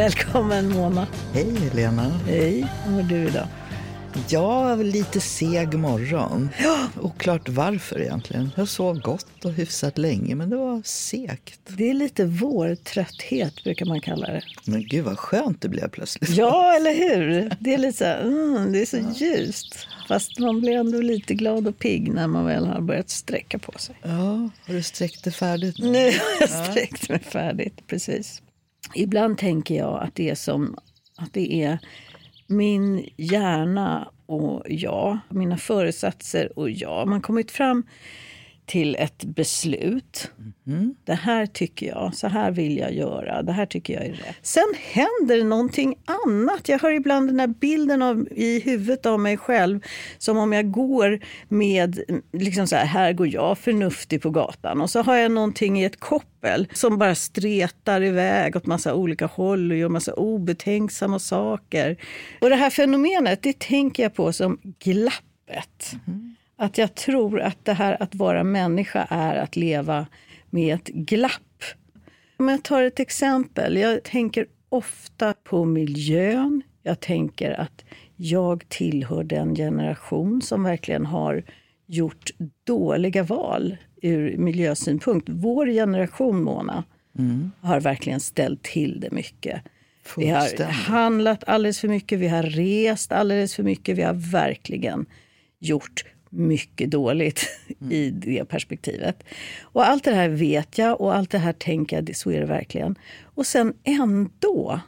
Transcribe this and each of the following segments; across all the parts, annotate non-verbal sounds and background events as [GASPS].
Välkommen Mona. Hej Helena. Hej, hur mår du idag? Ja, lite seg morgon. Ja. Oklart varför egentligen. Jag sov gott och hyfsat länge, men det var segt. Det är lite vårtrötthet brukar man kalla det. Men gud vad skönt det blev plötsligt. Ja, eller hur? Det är lite så här, mm, det är så ja. ljust. Fast man blir ändå lite glad och pigg när man väl har börjat sträcka på sig. Ja, har du sträckt dig färdigt nu? Nu har jag sträckt mig färdigt, precis. Ibland tänker jag att det är som att det är min hjärna och jag, mina föresatser och jag. Man kommit fram till ett beslut. Mm. Det här tycker jag, så här vill jag göra, det här tycker jag är rätt. Sen händer någonting annat. Jag har ibland den här bilden av, i huvudet av mig själv som om jag går med, liksom så här, här går jag förnuftig på gatan och så har jag någonting i ett koppel som bara stretar iväg åt massa olika håll och gör massa obetänksamma saker. Och det här fenomenet, det tänker jag på som glappet. Mm. Att jag tror att det här att vara människa är att leva med ett glapp. Om jag tar ett exempel. Jag tänker ofta på miljön. Jag tänker att jag tillhör den generation som verkligen har gjort dåliga val ur miljösynpunkt. Vår generation, Mona, mm. har verkligen ställt till det mycket. Vi har handlat alldeles för mycket, vi har rest alldeles för mycket. Vi har verkligen gjort mycket dåligt [LAUGHS] mm. i det perspektivet. Och allt det här vet jag och allt det här tänker jag, så är det verkligen. Och sen ändå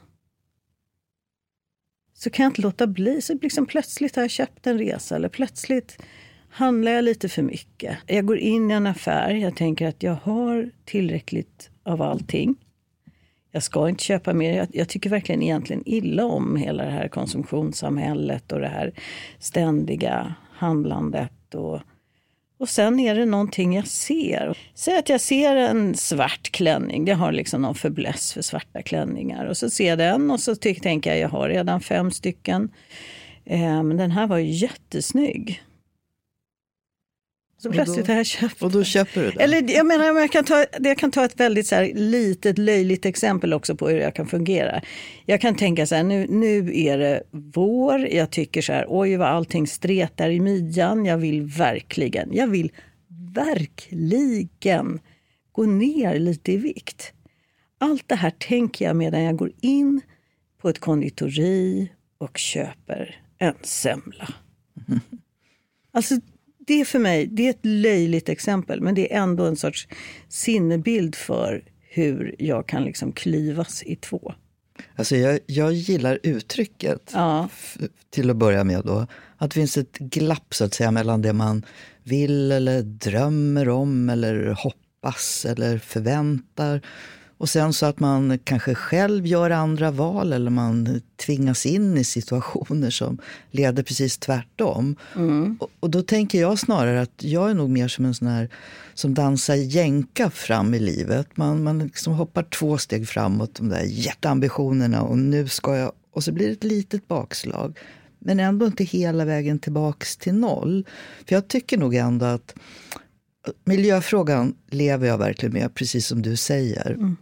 så kan jag inte låta bli. Så liksom plötsligt har jag köpt en resa eller plötsligt handlar jag lite för mycket. Jag går in i en affär, jag tänker att jag har tillräckligt av allting. Jag ska inte köpa mer. Jag, jag, tycker verkligen egentligen illa om hela det här konsumtionssamhället och det här ständiga handlandet. Och, och sen är det någonting jag ser. Säg att jag ser en svart klänning. Jag har liksom någon förbläss för svarta klänningar. Och så ser jag den och så tänker jag jag har redan fem stycken. Eh, men den här var ju jättesnygg. Så plötsligt har jag köpt Och då köper du den? Eller jag menar, jag kan ta, jag kan ta ett väldigt så här, litet löjligt exempel också på hur jag kan fungera. Jag kan tänka så här, nu, nu är det vår, jag tycker så här, oj vad allting stretar i midjan, jag vill verkligen, jag vill verkligen gå ner lite i vikt. Allt det här tänker jag medan jag går in på ett konditori och köper en semla. [LAUGHS] Alltså det är för mig det är ett löjligt exempel, men det är ändå en sorts sinnebild för hur jag kan liksom klyvas i två. Alltså jag, jag gillar uttrycket, ja. till att börja med. Då, att det finns ett glapp så att säga mellan det man vill eller drömmer om eller hoppas eller förväntar och sen så att man kanske själv gör andra val eller man tvingas in i situationer som leder precis tvärtom. Mm. Och, och, då tänker jag snarare att jag är nog mer som en sån här som dansar jänka fram i livet. Man, man liksom hoppar två steg framåt, de där jätteambitionerna och nu ska jag... Och så blir det ett litet bakslag. Men ändå inte hela vägen tillbaks till noll. För jag tycker nog ändå att miljöfrågan lever jag verkligen med, precis som du säger. Mm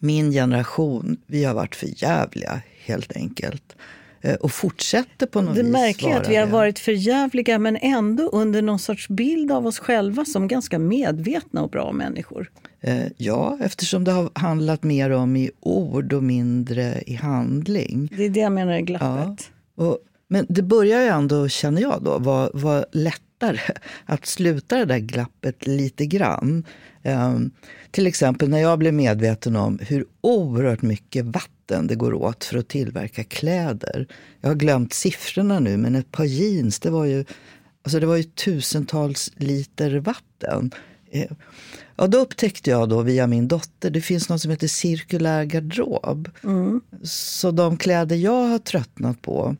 min generation, vi har varit för jävliga helt enkelt. Eh, och fortsätter på något det vis. Det märkliga är att vi har varit för jävliga men ändå under någon sorts bild av oss själva som ganska medvetna och bra människor. Eh, ja, eftersom det har handlat mer om i ord och mindre i handling. Det är det jag menar är glappet. Ja. Och, men det börjar ju ändå, känner jag då, vara var lättare att sluta det där glappet lite grann. Um, till exempel när jag blev medveten om hur oerhört mycket vatten det går åt för att tillverka kläder. Jag har glömt siffrorna nu, men ett par jeans, det var ju, alltså det var ju tusentals liter vatten. Eh, ja, då upptäckte jag då via min dotter, det finns något som heter cirkulär garderob. Mm. Så de kläder jag har tröttnat på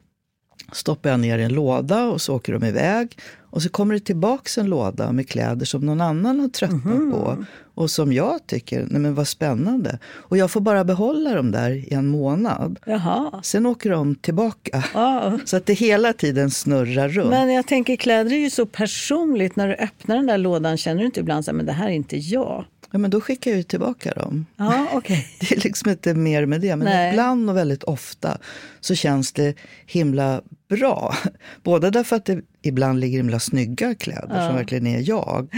stoppar jag ner i en låda och så åker de iväg. Och så kommer det tillbaka en låda med kläder som någon annan har tröttnat mm. på. Mhm. Och som jag tycker, nej men vad spännande. Och jag får bara behålla dem där i en månad. Jaha. Sen åker de tillbaka. Ah. Så att det hela tiden snurrar runt. Men jag tänker kläder är ju så personligt. När du öppnar den där lådan känner du inte ibland så här, men det här är inte jag. Ja, men då skickar jag ju tillbaka dem. Ja, okay. [LAUGHS] Det är liksom inte mer med det. Men Nej. ibland och väldigt ofta så känns det himla bra. Både därför att det ibland ligger himla snygga kläder ja. som verkligen är jag.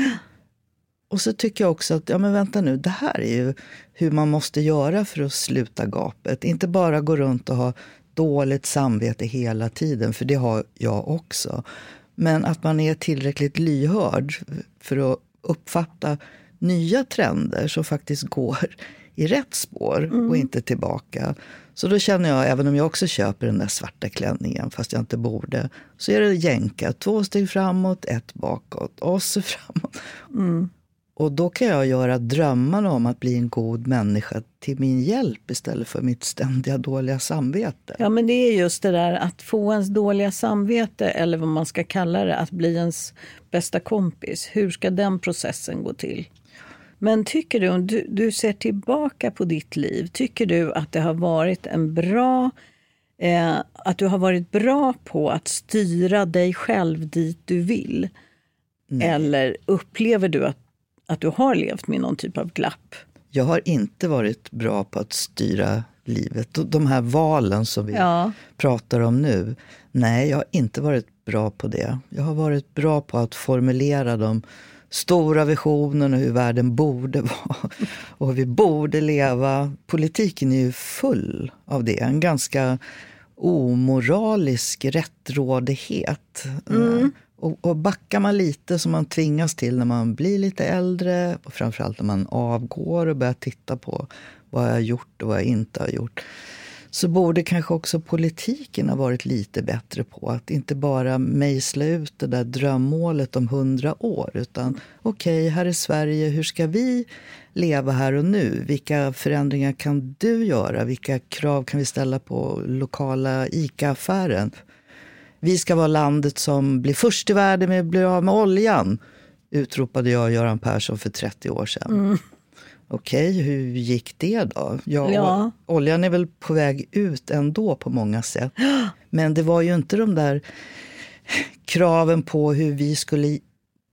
Och så tycker jag också att, ja men vänta nu, det här är ju hur man måste göra för att sluta gapet. Inte bara gå runt och ha dåligt samvete hela tiden, för det har jag också. Men att man är tillräckligt lyhörd för att uppfatta nya trender som faktiskt går i rätt spår mm. och inte tillbaka. Så då känner jag, även om jag också köper den där svarta klänningen fast jag inte borde, så är det jänka. Två steg framåt, ett bakåt och så framåt. Mm. Och då kan jag göra drömmarna om att bli en god människa till min hjälp istället för mitt ständiga dåliga samvete. Ja, men det är just det där att få ens dåliga samvete, eller vad man ska kalla det, att bli ens bästa kompis. Hur ska den processen gå till? Men tycker du, om du, du ser tillbaka på ditt liv, tycker du att det har varit en bra eh, att du har varit bra på att styra dig själv dit du vill? Nej. Eller upplever du att att du har levt med någon typ av glapp? Jag har inte varit bra på att styra livet. De här valen som vi ja. pratar om nu. Nej, jag har inte varit bra på det. Jag har varit bra på att formulera de stora visionerna hur världen borde [LAUGHS] vara och hur vi borde leva. Politiken är ju full av det. En ganska omoralisk rättrådighet. Mm. Och, och backar man lite, som man tvingas till när man blir lite äldre och framförallt när man avgår och börjar titta på vad jag har gjort och vad jag inte har gjort så borde kanske också politiken ha varit lite bättre på att inte bara mejsla ut det där drömmålet om hundra år. Utan okej, okay, här är Sverige, hur ska vi leva här och nu? Vilka förändringar kan du göra? Vilka krav kan vi ställa på lokala ICA-affären? Vi ska vara landet som blir först i världen med att bli av med oljan, utropade jag och Göran Persson för 30 år sedan. Mm. Okej, okay, hur gick det då? Ja, ja. Oljan är väl på väg ut ändå på många sätt. [GASPS] Men det var ju inte de där kraven på hur vi skulle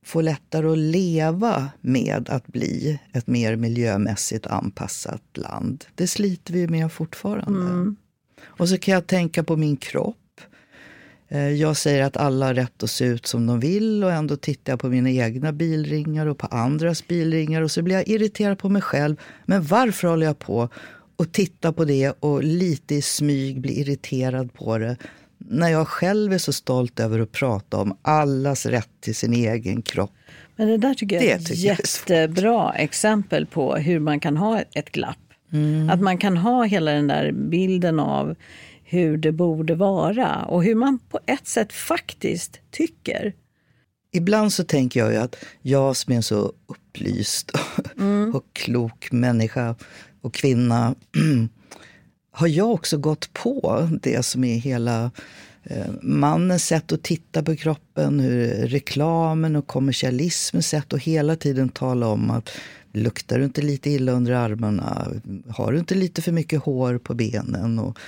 få lättare att leva med att bli ett mer miljömässigt anpassat land. Det sliter vi med fortfarande. Mm. Och så kan jag tänka på min kropp. Eh, jag säger att alla har rätt att se ut som de vill och ändå tittar jag på mina egna bilringar och på andras bilringar och så blir jag irriterad på mig själv. Men varför håller jag på och tittar på det och lite i smyg blir irriterad på det när jag själv är så stolt över att prata om allas rätt till sin egen kropp. Men det där tycker jag är ett jättebra exempel på hur man kan ha ett glapp. Mm. Att man kan ha hela den där bilden av hur det borde vara och hur man på ett sätt faktiskt tycker. Ibland så tänker jag ju att jag som är en så upplyst mm. och klok människa och kvinna [CLEARS THROAT] har jag också gått på det som är hela eh, mannens sätt att titta på kroppen, hur reklamen och kommersialismens sätt att hela tiden tala om att luktar du inte lite illa under armarna, har du inte lite för mycket hår på benen och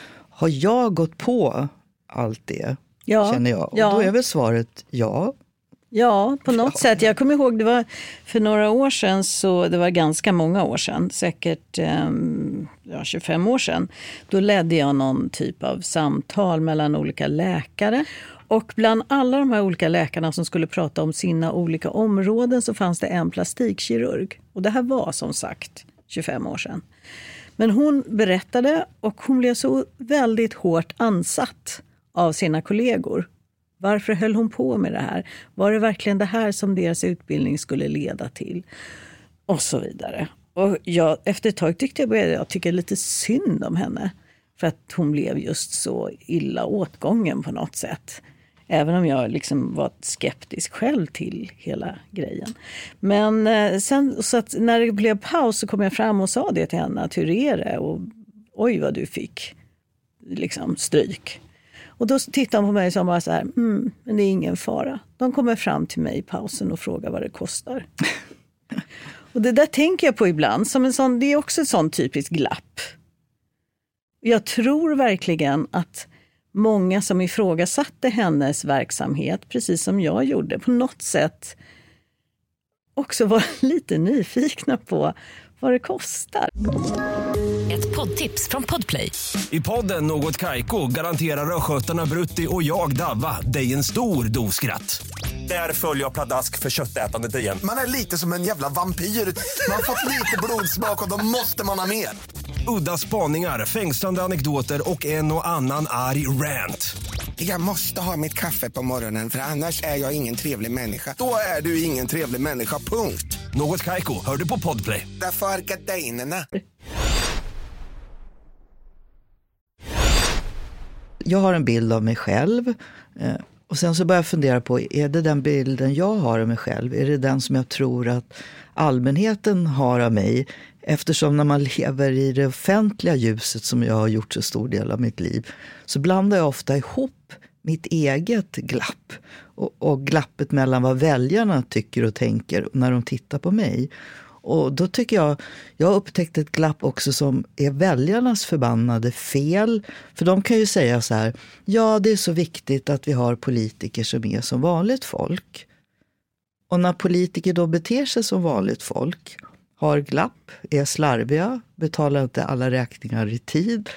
har jag gått på allt det? Ja, känner jag. Och ja. Då är väl svaret ja. Ja, på något ja. sätt. Jag kommer ihåg, det var för några år sedan, så, det var ganska många år sedan, säkert eh, ja, 25 år sedan. Då ledde jag någon typ av samtal mellan olika läkare. Och bland alla de här olika läkarna som skulle prata om sina olika områden så fanns det en plastikkirurg. Och det här var som sagt 25 år sedan. Men hon berättade och hon blev så väldigt hårt ansatt av sina kollegor. Varför höll hon på med det här? Var det verkligen det här som deras utbildning skulle leda till? Och så vidare. Och jag, efter ett tag tyckte jag började jag tycka lite synd om henne. För att hon blev just så illa åtgången på något sätt. Även om jag liksom var skeptisk själv till hela grejen. Men eh, sen så att när det blev paus så kom jag fram och sa det till henne. Att hur är det? Och oj vad du fick liksom stryk. Och då tittade hon på mig och sa så här, mm, men det är ingen fara. De kommer fram till mig i pausen och frågar vad det kostar. [LAUGHS] och det där tänker jag på ibland, som en sån, det är också ett sånt typiskt glapp. Jag tror verkligen att många som ifrågasatte hennes verksamhet, precis som jag gjorde, på något sätt också vara [LAUGHS] lite nyfikna på vad det kostar. Ett poddtips från Podplay. I podden Något Kaiko garanterar östgötarna Brutti och jag, Davva, dig en stor dos skratt. Där följer jag pladask för köttätandet igen. Man är lite som en jävla vampyr. Man har fått lite blodsmak och då måste man ha mer. Udda spaningar, fängslande anekdoter och en och annan arg rant. Jag måste ha mitt kaffe på morgonen för annars är jag ingen trevlig människa. Då är du ingen trevlig människa, punkt. Något Kaiko, hör du på Podplay. Därför är gardinerna. Jag har en bild av mig själv. Eh, och sen så börjar jag fundera på, är det den bilden jag har av mig själv? Är det den som jag tror att allmänheten har av mig? Eftersom när man lever i det offentliga ljuset, som jag har gjort så stor del av mitt liv, så blandar jag ofta ihop mitt eget glapp och, och glappet mellan vad väljarna tycker och tänker när de tittar på mig. Och då tycker jag, jag har upptäckt ett glapp också som är väljarnas förbannade fel. För de kan ju säga så här, ja det är så viktigt att vi har politiker som är som vanligt folk. Och när politiker då beter sig som vanligt folk, har glapp, är slarviga, betalar inte alla räkningar i tid,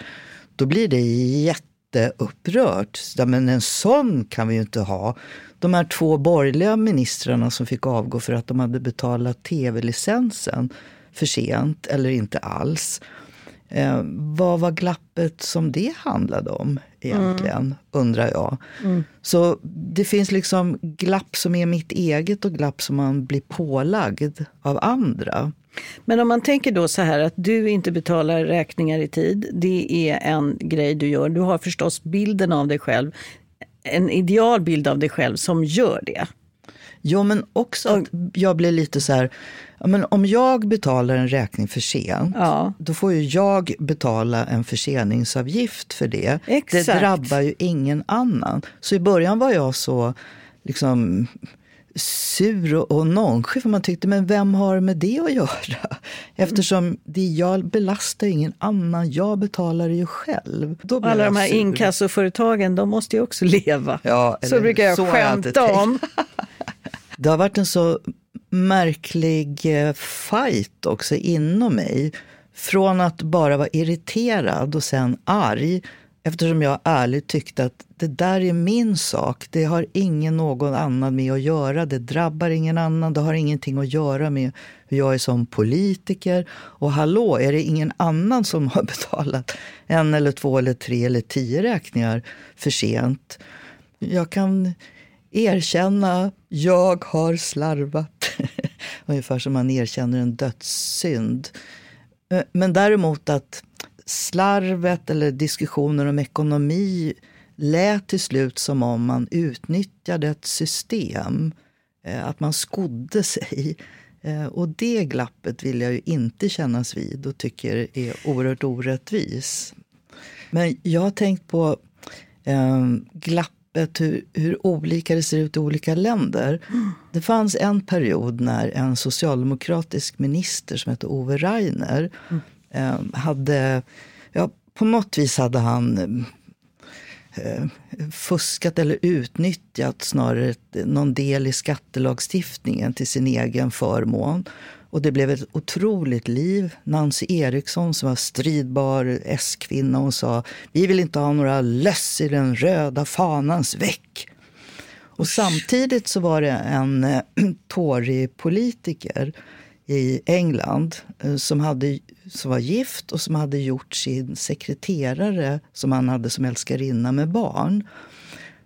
då blir det jätteupprört. Ja, men en sån kan vi ju inte ha de här två borgerliga ministrarna som fick avgå för att de hade betalat tv-licensen för sent eller inte alls. Eh, vad var glappet som det handlade om egentligen, mm. undrar jag. Mm. Så det finns liksom glapp som är mitt eget och glapp som man blir pålagd av andra. Men om man tänker då så här att du inte betalar räkningar i tid, det är en grej du gör. Du har förstås bilden av dig själv en idealbild av dig själv som gör det. Jo, men också att jag blir lite så här, men om jag betalar en räkning för sent, ja. då får ju jag betala en förseningsavgift för det. Exakt. Det drabbar ju ingen annan. Så i början var jag så liksom sur och, och nonchig för man tyckte, men vem har med det att göra? Eftersom det jag belastar ingen annan, jag betalar det ju själv. Alla de här sur. inkassoföretagen, de måste ju också leva. Ja, så brukar jag så skämta om. [LAUGHS] det har varit en så märklig eh, fight också inom mig. Från att bara vara irriterad och sen arg Eftersom jag ärligt tyckte att det där är min sak. Det har ingen någon annan med att göra. Det drabbar ingen annan. Det har ingenting att göra med hur jag är som politiker. Och hallå, är det ingen annan som har [LAUGHS] betalat en eller två eller tre eller tio räkningar för sent? Jag kan erkänna, jag har slarvat. [LAUGHS] Ungefär som man erkänner en dödssynd. Eh, men däremot att slarvet eller diskussioner om ekonomi lät till slut som om man utnyttjade ett system. Eh, att man skodde sig. Eh, och det glappet vill jag ju inte kännas vid och tycker är oerhört orättvis. Men jag har tänkt på ehm, glappet, hur, hur, olika det ser ut i olika länder. Det fanns en period när en socialdemokratisk minister som hette Ove Rainer mm hade, ja, på något vis hade han eh, fuskat eller utnyttjat snarare någon del i skattelagstiftningen till sin egen förmån. Och det blev ett otroligt liv. Nancy Eriksson som var stridbar S-kvinna, hon sa vi vill inte ha några löss i den röda fanans väck. Och samtidigt så var det en eh, [CLEARS THROAT] Tory-politiker i England eh, som, hade, som var gift och som hade gjort sin sekreterare som han hade som älskarinna med barn.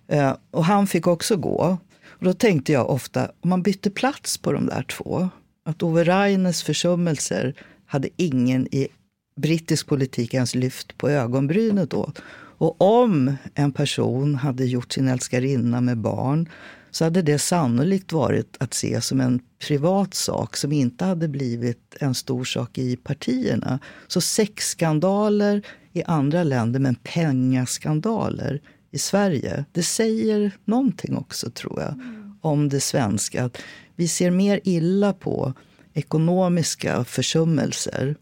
Eh, och han fick också gå. Och då tänkte jag ofta, om man bytte plats på de där två, att Ove Rainers försummelser hade ingen i brittisk politik ens lyft på ögonbrynet åt. Och om en person hade gjort sin älskarinna med barn så hade det sannolikt varit att se som en privat sak som inte hade blivit en stor sak i partierna. Så sexskandaler i andra länder, men pengaskandaler i Sverige. Det säger någonting också, tror jag, om det svenska. Att vi ser mer illa på ekonomiska försummelser.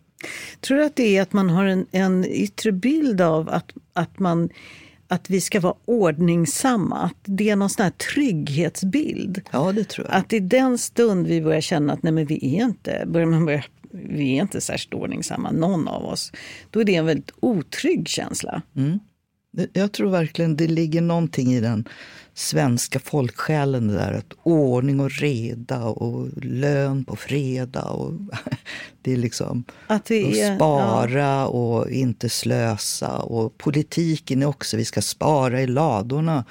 Tror du att det är att man har en, en yttre bild av att, att man att vi ska vara ordningsamma. Att det är någon sån här trygghetsbild. Ja, det tror jag. Att i den stund vi börjar känna att nej, men vi är inte, börjar man börja, vi är inte särskilt ordningsamma, någon av oss. Då är det en väldigt otrygg känsla. Mm. Jag tror verkligen det ligger någonting i den svenska folksjälen. Det där att ordning och reda och lön på fredag. Och [LAUGHS] det är liksom att vi är, spara ja. och inte slösa. Och politiken är också, vi ska spara i ladorna.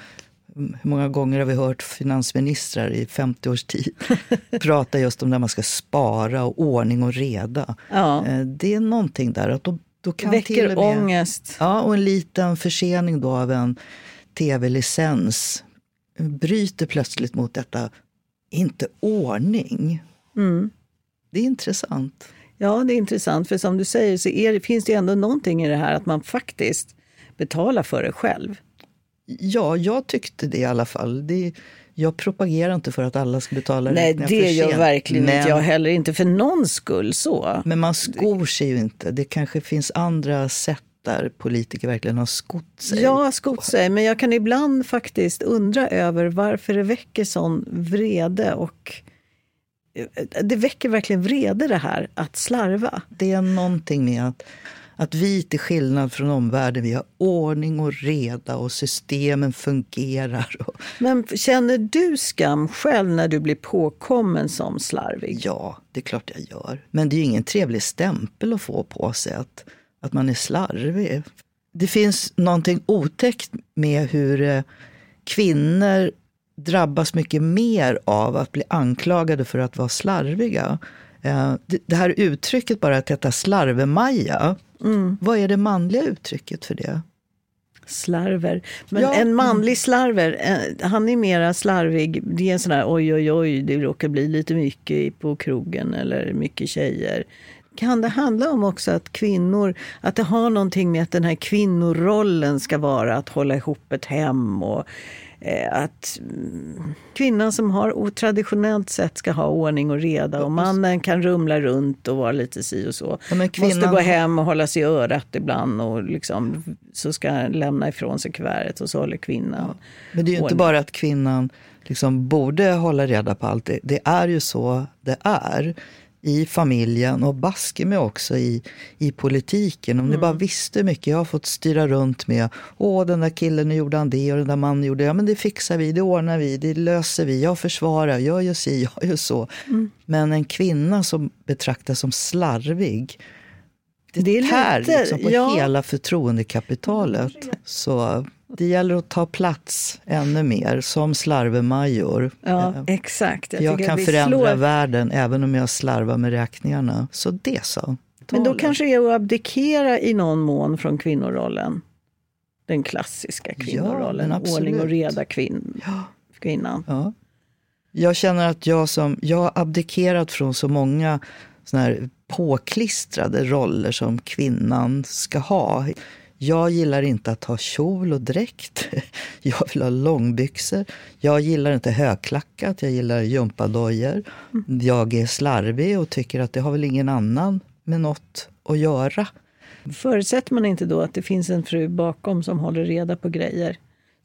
Hur många gånger har vi hört finansministrar i 50 års tid [LAUGHS] prata just om när man ska spara och ordning och reda. Ja. Eh, det är någonting där. att då, då kan Väcker med, ångest. Ja, och en liten försening då av en tv-licens bryter plötsligt mot detta, inte ordning. Mm. Det är intressant. Ja, det är intressant. För som du säger så är, finns det ändå någonting i det här att man faktiskt betalar för det själv. Ja, jag tyckte det i alla fall. Det, jag propagerar inte för att alla ska betala Nej, det gör verkligen men, inte jag heller. Inte för någon skull så. Men man skor sig ju inte. Det kanske finns andra sätt där politiker verkligen har skott sig. Ja, skott sig. Men jag kan ibland faktiskt undra över varför det väcker sån vrede. Och det väcker verkligen vrede det här att slarva. Det är någonting med att, att vi till skillnad från omvärlden, vi har ordning och reda och systemen fungerar. Men känner du skam själv när du blir påkommen som slarvig? Ja, det är klart jag gör. Men det är ju ingen trevlig stämpel att få på sig att att man är slarvig. Det finns någonting otäckt med hur eh, kvinnor drabbas mycket mer av att bli anklagade för att vara slarviga. Eh, det här uttrycket bara att heta slarvemaja, mm. vad är det manliga uttrycket för det? Slarver. Men ja. en manlig slarver, eh, han är mera slarvig. Det är en sån där oj, oj, oj, det råkar bli lite mycket på krogen eller mycket tjejer. Kan det handla om också att kvinnor, att det har någonting med att den här kvinnorollen ska vara att hålla ihop ett hem och eh, att mm, kvinnan som har traditionellt sett ska ha ordning och reda och mannen kan rumla runt och vara lite si och så. Ja, kvinnan... Måste gå hem och hålla sig i örat ibland och liksom, så ska lämna ifrån sig kuvertet och så håller kvinnan ja. Men det är ju inte bara att kvinnan liksom borde hålla reda på allt. Det, det är ju så det är i familjen och baske mig också i, i politiken. Om mm. ni bara visste hur mycket jag har fått styra runt med. Åh, den där killen, nu gjorde han det och den där mannen gjorde det. Ja, men det fixar vi, det ordnar vi, det löser vi. Jag försvarar, jag gör si, [LAUGHS] jag gör så. Mm. Men en kvinna som betraktas som slarvig, det, det är tär lite, liksom på ja. hela förtroendekapitalet. Så det gäller att ta plats ännu mer som slarvemajor. Ja, eh, exakt. Jag, jag kan förändra slår... världen även om jag slarvar med räkningarna. Så det så. Men då kanske det är att abdikera i någon mån från kvinnorollen. Den klassiska kvinnorollen. Ja, Ordning och reda kvin ja. kvinnan. Ja. Jag känner att jag som, jag har abdikerat från så många såna här påklistrade roller som kvinnan ska ha. Jag gillar inte att ha kjol och dräkt. [LAUGHS] Jag vill ha långbyxor. Jag gillar inte högklackat, jag gillar gympadojor. Mm. Jag är slarvig och tycker att det har väl ingen annan med något att göra. Förutsätter man inte då att det finns en fru bakom som håller reda på grejer?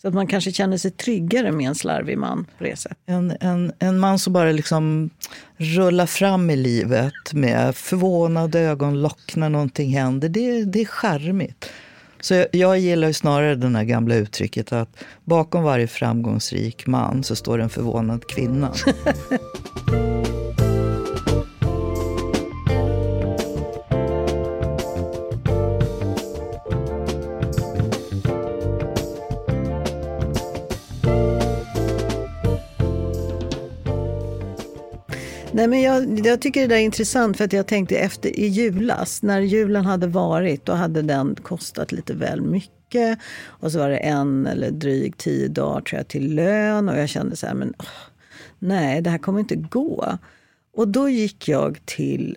Så att man kanske känner sig tryggare med en slarvig man på det sättet. En, en, en man som bara liksom rullar fram i livet med förvånade ögonlock när någonting händer. Det, det är charmigt. Så jag, jag gillar snarare det här gamla uttrycket att bakom varje framgångsrik man så står en förvånad kvinna. [LAUGHS] Nej, men jag, jag, tycker det där är intressant för att jag tänkte efter i julas, när julen hade varit, då hade den kostat lite väl mycket. Och så var det en eller drygt tio dagar tror jag, till lön och jag kände så här, men oh, nej, det här kommer inte gå. Och då gick jag till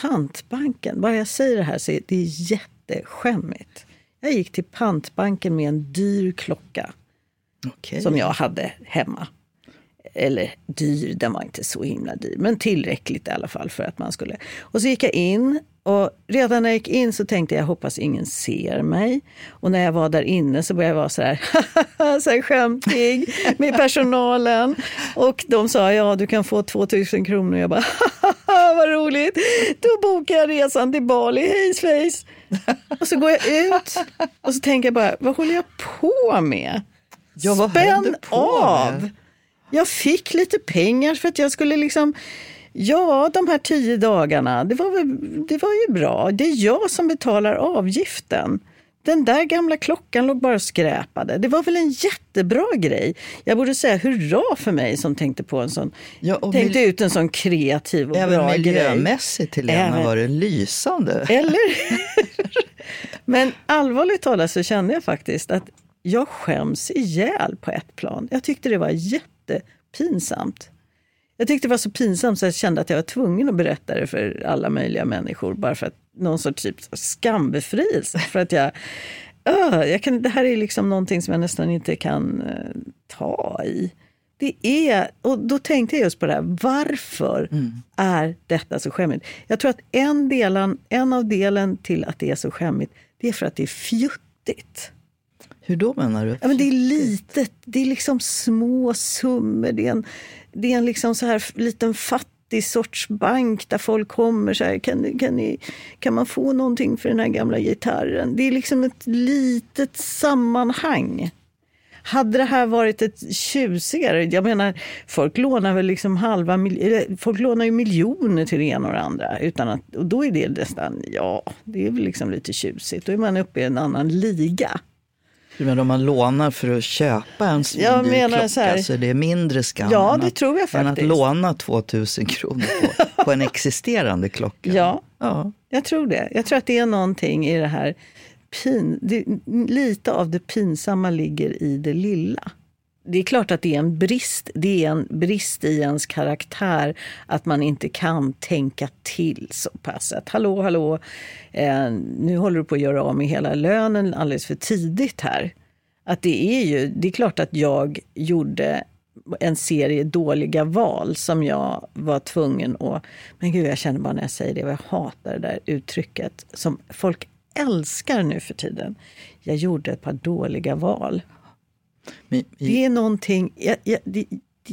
pantbanken. Bara jag säger det här så är det jätteskämmigt. Jag gick till pantbanken med en dyr klocka okay. som jag hade hemma eller dyr, den var inte så himla dyr, men tillräckligt i alla fall för att man skulle. Och så gick jag in och redan när jag gick in så tänkte jag, hoppas ingen ser mig. Och när jag var där inne så började jag vara så här, [LAUGHS] så här skämtig med personalen. Och de sa, ja du kan få 2000 kronor. Och jag bara, [LAUGHS] vad roligt. Då bokar jag resan till Bali, hej svejs. Och så går jag ut och så tänker jag bara, vad håller jag på med? Ja, Spänn av! med? Jag fick lite pengar för att jag skulle liksom Ja, de här tio dagarna, det var, väl, det var ju bra. Det är jag som betalar avgiften. Den där gamla klockan låg bara och skräpade. Det var väl en jättebra grej. Jag borde säga hurra för mig som tänkte på en sån, Ja, tänkte ut en sån kreativ och Även bra grej. miljömässigt, Helena, Även- var det lysande. Eller Men allvarligt talat så kände jag faktiskt att jag skäms ihjäl på ett plan. Jag tyckte det var jättepinsamt. Jag tyckte det var så pinsamt så jag kände att jag var tvungen att berätta det för alla möjliga människor. Bara för att någon sorts typ skambefrielse. För att jag, Öh, jag kan, det här är liksom någonting som jag nästan inte kan eh, ta i. Det är, och då tänkte jag just på det här, varför är detta så skämmigt? Jag tror att en, delen, en av delen till att det är så skämmigt, det är för att det är fjuttigt. Hur då menar du? Ja, men det är litet, det är liksom små summor. Det är en, det är en liksom så här liten fattig sorts bank där folk kommer så här, kan, kan, ni, kan man få någonting för den här gamla gitarren? Det är liksom ett litet sammanhang. Hade det här varit ett tjusigare, jag menar folk lånar väl liksom halva, folk lånar ju miljoner till det ena och det andra. Utan att, och då är det nästan, ja, det är väl liksom lite tjusigt. Då är man uppe i en annan liga. Du menar om man lånar för att köpa en Jag menar klocka så här- så är det mindre skam Ja, än det att, tror jag än att faktiskt. låna 2000 kronor på, [LAUGHS] på en existerande klocka. Ja. ja. Jag tror det. Jag tror att det är någonting i det här. Pin, det, lite av det pinsamma ligger i det lilla. Det är klart att det är en brist. Det är en brist i ens karaktär att man inte kan tänka till så pass. Att hallå, hallå, eh, nu håller du på att göra av med hela lönen alldeles för tidigt här. Att det är ju, det är klart att jag gjorde en serie dåliga val som jag var tvungen att... Men gud, jag känner bara när jag säger det, jag hatar det där uttrycket som folk älskar nu för tiden. Jag gjorde ett par dåliga val. Men, Det är någonting... Jag, jag, det,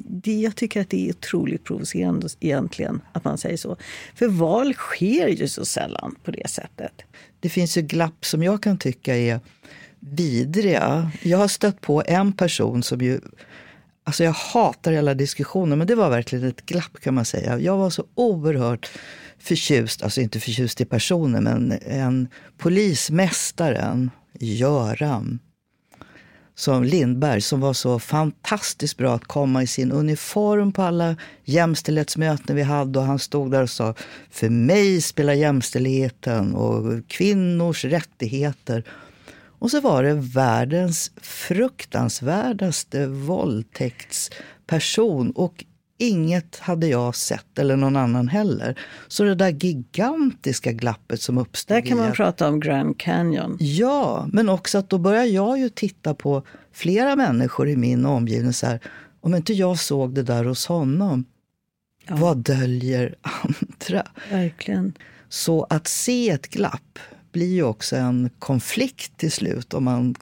det, jag tycker att det är otroligt provocerande egentligen att man säger så. För val sker ju så sällan på det sättet. det finns ju glapp som jag kan tycka är vidriga. Jag har stött på en person som ju Alltså jag hatar hela diskussionen, men det var verkligen ett glapp kan man säga. Jag var så oerhört förtjust, alltså inte förtjust i personen, men en polismästaren, Göran, som Lindberg, som var så fantastiskt bra att komma i sin uniform på alla jämställdhetsmöten vi hade. Och han stod där och sa, för mig spelar jämställdheten och kvinnors rättigheter. Och så var det världens fruktansvärdaste våldtäktsperson. Och inget hade jag sett, eller någon annan heller. Så det där gigantiska glappet som uppstod Där kan man att- prata om Grand Canyon. Ja, men också att då börjar jag ju titta på flera människor i min omgivning. Så här, om inte jag såg det där hos honom, vad döljer andra? Verkligen. Så att se ett glapp blir ju också en konflikt till slut om man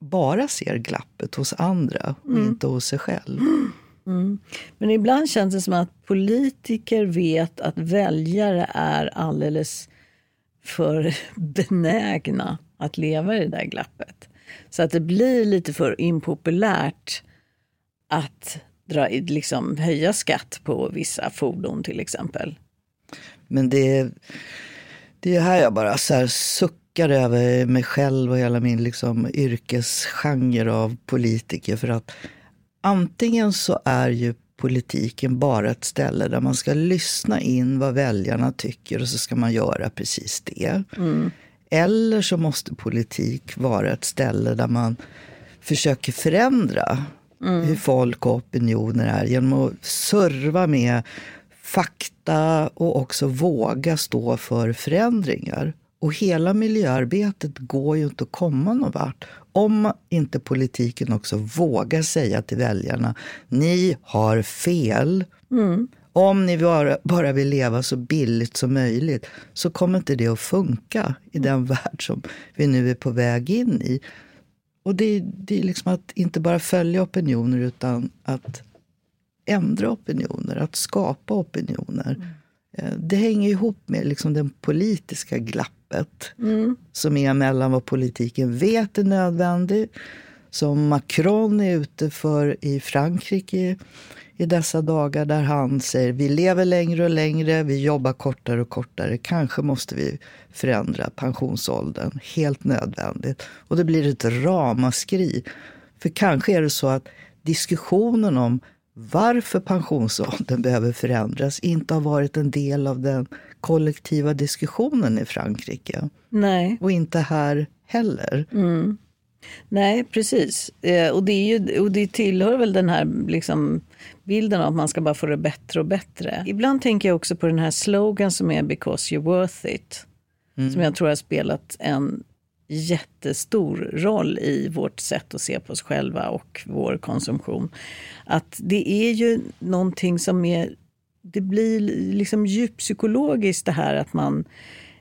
bara ser glappet hos andra och inte hos sig själv. Mm. Men ibland känns det som att politiker vet att väljare är alldeles för [LAUGHS] benägna att leva i det där glappet. Så att det blir lite för impopulärt att dra, liksom, höja skatt på vissa fordon till exempel. Men det är, det är här jag bara så här suckar över mig själv och hela min liksom yrkesgenre av politiker. För att antingen så är ju politiken bara ett ställe där man ska lyssna in vad väljarna tycker och så ska man göra precis det. Eller så måste politik vara ett ställe där man försöker förändra hur folk och opinioner är genom att serva med fakta och också våga stå för förändringar. Och hela miljöarbetet går ju inte att komma någon vart om inte politiken också vågar säga till väljarna, ni har fel. Mm. Om ni bara, bara vill leva så billigt som möjligt så kommer inte det att funka i den värld som vi nu är på väg in i. Och det, det är liksom att inte bara följa opinioner utan att ändra opinioner, att skapa opinioner. Mm. Eh, det hänger ihop med liksom den politiska glappet mm. som är mellan vad politiken vet är nödvändigt, som Macron är ute för i Frankrike i dessa dagar där han säger vi lever längre och längre, vi jobbar kortare och kortare. Kanske måste vi förändra pensionsåldern. Helt nödvändigt. Och det blir ett ramaskri. För kanske är det så att diskussionen om varför pensionsåldern behöver förändras inte har varit en del av den kollektiva diskussionen i Frankrike. Nej. Och inte här heller. Mm. Nej, precis. Eh, och, det är ju, och det tillhör väl den här liksom, bilden av att man ska bara få det bättre och bättre. Ibland tänker jag också på den här slogan som är “because you're worth it”. Mm. Som jag tror har spelat en jättestor roll i vårt sätt att se på oss själva och vår konsumtion. Att det är ju någonting som är... Det blir liksom djuppsykologiskt det här att man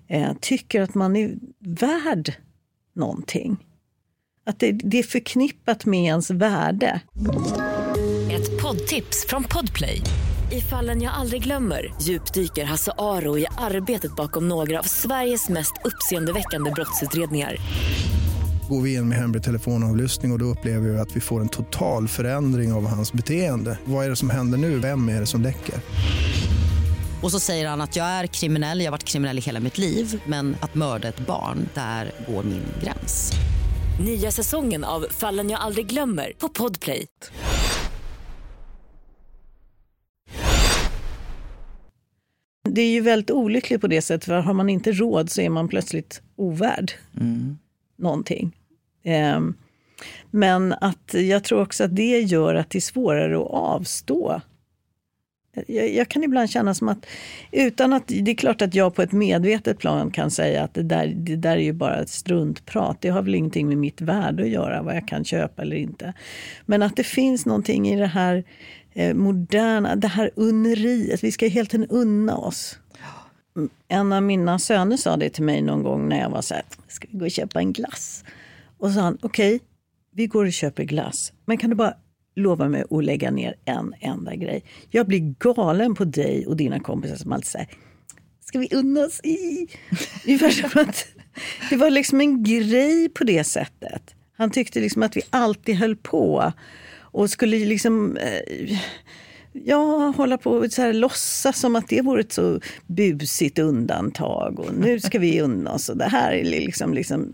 eh, tycker att man är värd någonting. Att det, det är förknippat med ens värde. Ett poddtips från Podplay. I fallen jag aldrig glömmer djupdyker Hasse Aro i arbetet bakom några av Sveriges mest uppseendeväckande brottsutredningar. Går vi in med hemlig telefonavlyssning och, och då upplever vi att vi får en total förändring av hans beteende. Vad är det som händer nu? Vem är det som läcker? Och så säger han att jag är kriminell, jag har varit kriminell i hela mitt liv men att mörda ett barn, där går min gräns. Nya säsongen av Fallen jag aldrig glömmer på Podplay. Det är ju väldigt olyckligt på det sättet, för har man inte råd så är man plötsligt ovärd mm någonting. Ehm, men att jag tror också att det gör att det är svårare att avstå jag, jag, kan ibland känna som att, utan att, det är klart att jag på ett medvetet plan kan säga att det där, det där är ju bara ett struntprat. Det har väl ingenting med mitt värde att göra, vad jag kan köpa eller inte. Men att det finns någonting i det här eh, moderna, det här unneriet. Vi ska helt enkelt unna oss. En av mina söner sa det till mig någon gång när jag var så här, ska vi gå och köpa en glass? Och så sa han, okej, okay, vi går och köper glass. Men kan du bara lova mig att lägga ner en enda grej. Jag blir galen på dig och dina kompisar som alltid säger Ska vi unna oss i? det var liksom en grej på det sättet. Han tyckte liksom att vi alltid höll på och skulle liksom eh, ja, hålla på och så här, låtsas som att det vore ett så busigt undantag. Och nu ska vi unna oss. Och det här är liksom, liksom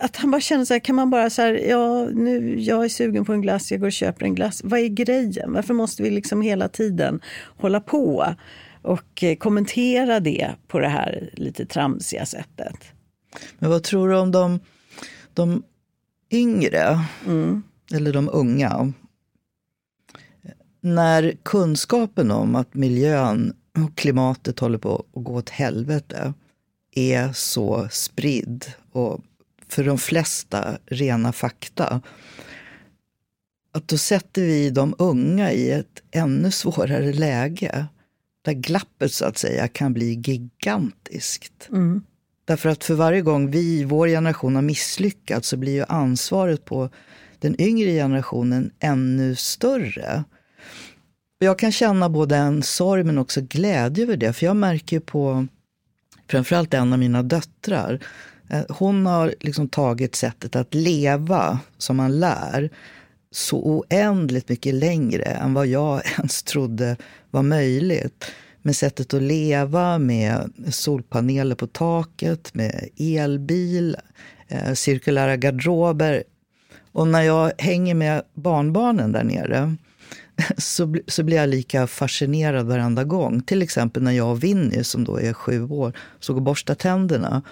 att han bara känner så här, kan man bara så här, ja nu, jag är sugen på en glass, jag går och köper en glass. Vad är grejen? Varför måste vi liksom hela tiden hålla på och eh, kommentera det på det här lite tramsiga sättet? Men vad tror du om de, de yngre, mm. eller de unga? När kunskapen om att miljön och klimatet håller på att gå åt helvete är så spridd och för de flesta rena fakta. Att då sätter vi de unga i ett ännu svårare läge. Där glappet så att säga kan bli gigantiskt. Mm. Därför att för varje gång vi, vår generation, har misslyckats så blir ju ansvaret på den yngre generationen ännu större. Jag kan känna både en sorg men också glädje över det. För jag märker på framförallt en av mina döttrar eh, hon har liksom tagit sättet att leva som man lär så oändligt mycket längre än vad jag [LAUGHS] ens trodde var möjligt. Med sättet att leva, med solpaneler på taket, med elbil, eh, cirkulära garderober. Och när jag hänger med barnbarnen där nere [LAUGHS] så, så blir jag lika fascinerad varenda gång. Till exempel när jag och Winnie, som då är sju år, såg och borsta tänderna.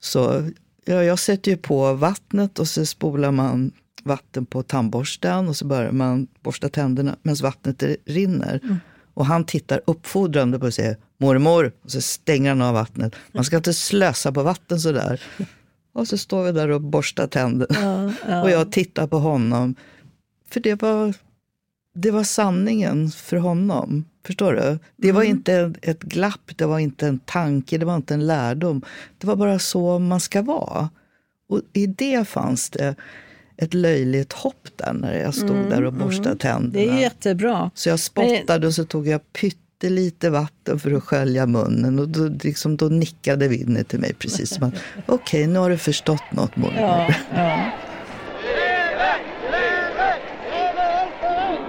Så ja, jag sätter ju på vattnet och så spolar man vatten på tandborsten och så börjar man borsta tänderna medan vattnet rinner. Mm. Och han tittar uppfordrande på och säger mormor och så stänger han av vattnet. Man ska inte slösa på vatten sådär. Och så står vi där och borstar tänderna. Ja, ja. Och jag tittar på honom. För det var, det var sanningen för honom. Förstår du? Det var mm. inte ett glapp, det var inte en tanke, det var inte en lärdom. Det var bara så man ska vara. Och i det fanns det ett löjligt hopp där när jag stod mm, där och borstade mm. tänderna. Det är jättebra. Så jag spottade och så tog jag pyttelite vatten för att skölja munnen. Och då, liksom, då nickade Winnie till mig precis som att [LAUGHS] okej, okay, nu har du förstått något mormor. Ja, ja.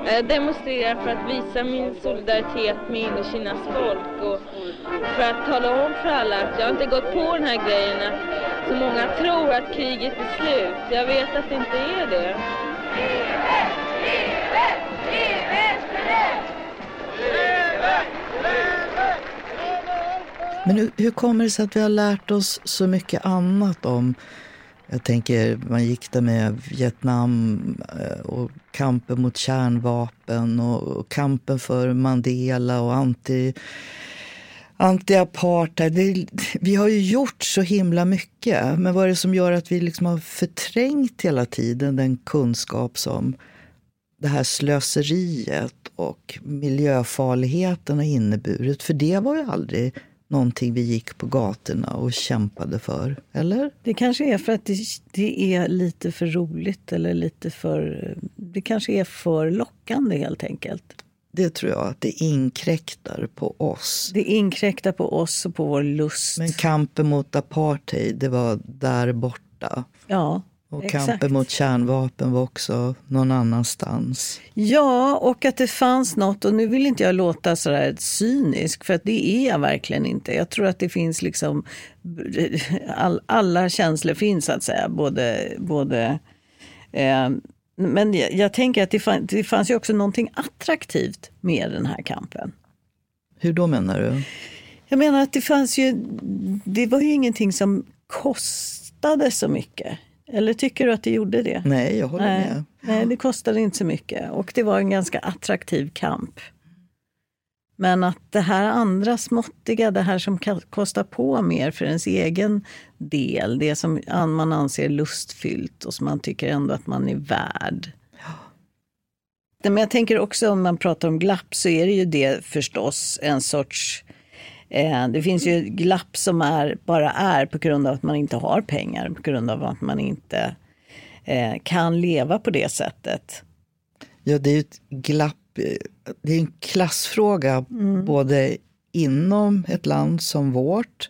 Eh, jag demonstrerar för att visa min solidaritet med Indokinas folk och för att tala om för alla att jag inte gått på den här grejen att så många tror att kriget är slut. Jag vet att det inte är det. Men hur, hur kommer det sig att vi har lärt oss så mycket annat om jag tänker, man gick där med Vietnam eh, och kampen mot kärnvapen och kampen för Mandela och anti anti-apartheid. Vi har ju gjort så himla mycket. Men vad är det som gör att vi liksom har förträngt hela tiden den kunskap som det här slöseriet och miljöfarligheten har inneburit? För det var ju aldrig någonting vi gick på gatorna och kämpade för, eller? Det kanske är för att det, det, är lite för roligt eller lite för... Det kanske är för lockande helt enkelt. Det tror jag, att det inkräktar på oss. Det inkräktar på oss och på vår lust. Men kampen mot apartheid, det var där borta. Ja, och Exakt. kampen mot kärnvapen var också någon annanstans. Ja, och att det fanns något, och nu vill inte jag låta sådär cynisk, för att det är jag verkligen inte. Jag tror att det finns liksom, all, alla känslor finns så att säga, både, både eh, men jag, jag, tänker att det, fann, det fanns ju också någonting attraktivt med den här kampen. Hur då menar du? Jag menar att det fanns ju, det var ju ingenting som kostade så mycket. Eller tycker du att det gjorde det? Nej, jag håller nej, med. Nej, det kostade inte så mycket. Och det var en ganska attraktiv kamp. Men att det här andra småttiga, det här som kostar på mer för ens egen del, det som man anser lustfyllt och som man tycker ändå att man är värd. Men jag tänker också om man pratar om glapp så är det ju det förstås en sorts det finns ju glapp som är, bara är på grund av att man inte har pengar, på grund av att man inte eh, kan leva på det sättet. Ja, det är ju ett glapp, det är en klassfråga mm. både inom ett land som vårt,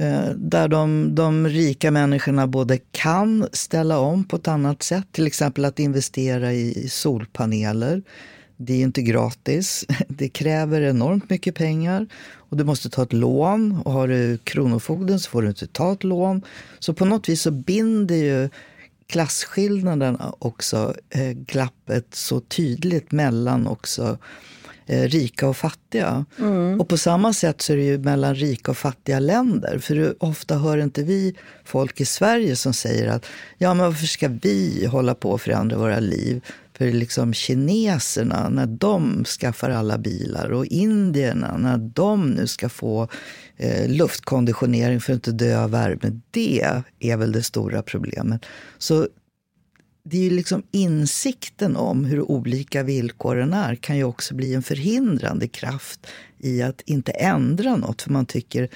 eh, där de, de rika människorna både kan ställa om på ett annat sätt, till exempel att investera i solpaneler. Det är inte gratis. [LAUGHS] Det kräver enormt mycket pengar och du måste ta ett lån. Och har du Kronofogden så får du inte ta ett lån. Så på något vis så binder ju klasskillnaden också eh, glappet så tydligt mellan också eh, rika och fattiga. Mm. Och på samma sätt så är det ju mellan rika och fattiga länder. För ofta hör inte vi folk i Sverige som säger att ja men varför ska vi hålla på att förändra våra liv? För liksom kineserna, när de skaffar alla bilar och indierna, när de nu ska få eh, luftkonditionering för att inte dö av värme, det är väl det stora problemet. Så det är ju liksom insikten om hur olika villkoren är kan ju också bli en förhindrande kraft i att inte ändra något. För man tycker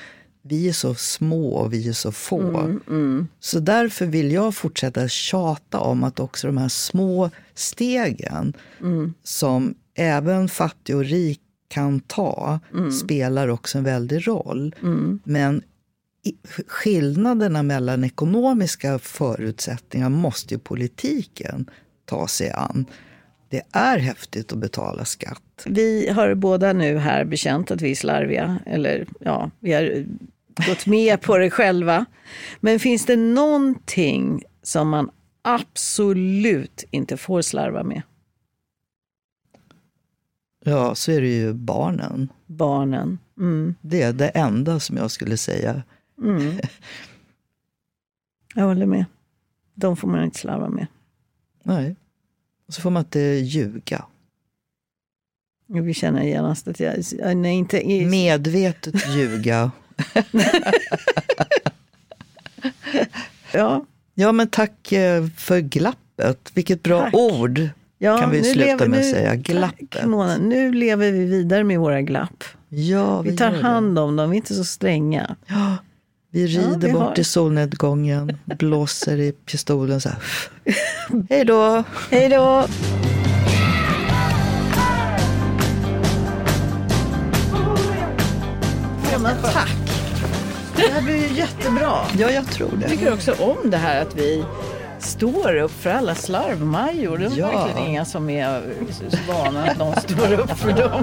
vi är så små och vi är så få. Mm, mm. Så därför vill jag fortsätta tjata om att också de här små stegen mm. som även fattig och rik kan ta mm. spelar också en väldig roll. Mm. Men skillnaderna mellan ekonomiska förutsättningar måste ju politiken ta sig an. Det är häftigt att betala skatt. Vi har båda nu här bekänt att vi är slarviga. Eller ja, vi har gått med på det själva. Men finns det någonting som man absolut inte får slarva med? Ja, så är det ju barnen. Barnen. Mm. Det är det enda som jag skulle säga. Mm. Jag håller med. De får man inte slarva med. Nej. Och så får man inte ljuga. Vi känner genast att jag... Nej, inte, Medvetet ljuga [LAUGHS] Ja. Ja, men tack eh, för glappet. Vilket bra Tack. ord. Ja, kan vi sluta lever- med att nu- säga. Tack, Glappet. Mona. Nu lever vi vidare med våra glapp. Ja, Vi tar gör det. hand om dem, vi är inte så stränga. Ja, vi rider vi bort har- i solnedgången, [LAUGHS] blåser i pistolen så här. [LAUGHS] Hej då! Hej då! Här blir ju jättebra. Ja, jag tror Jag det. tycker också om det här att vi står upp för alla slarvmajor. Det är Ja. verkligen inga som är så vana att någon står upp för dem.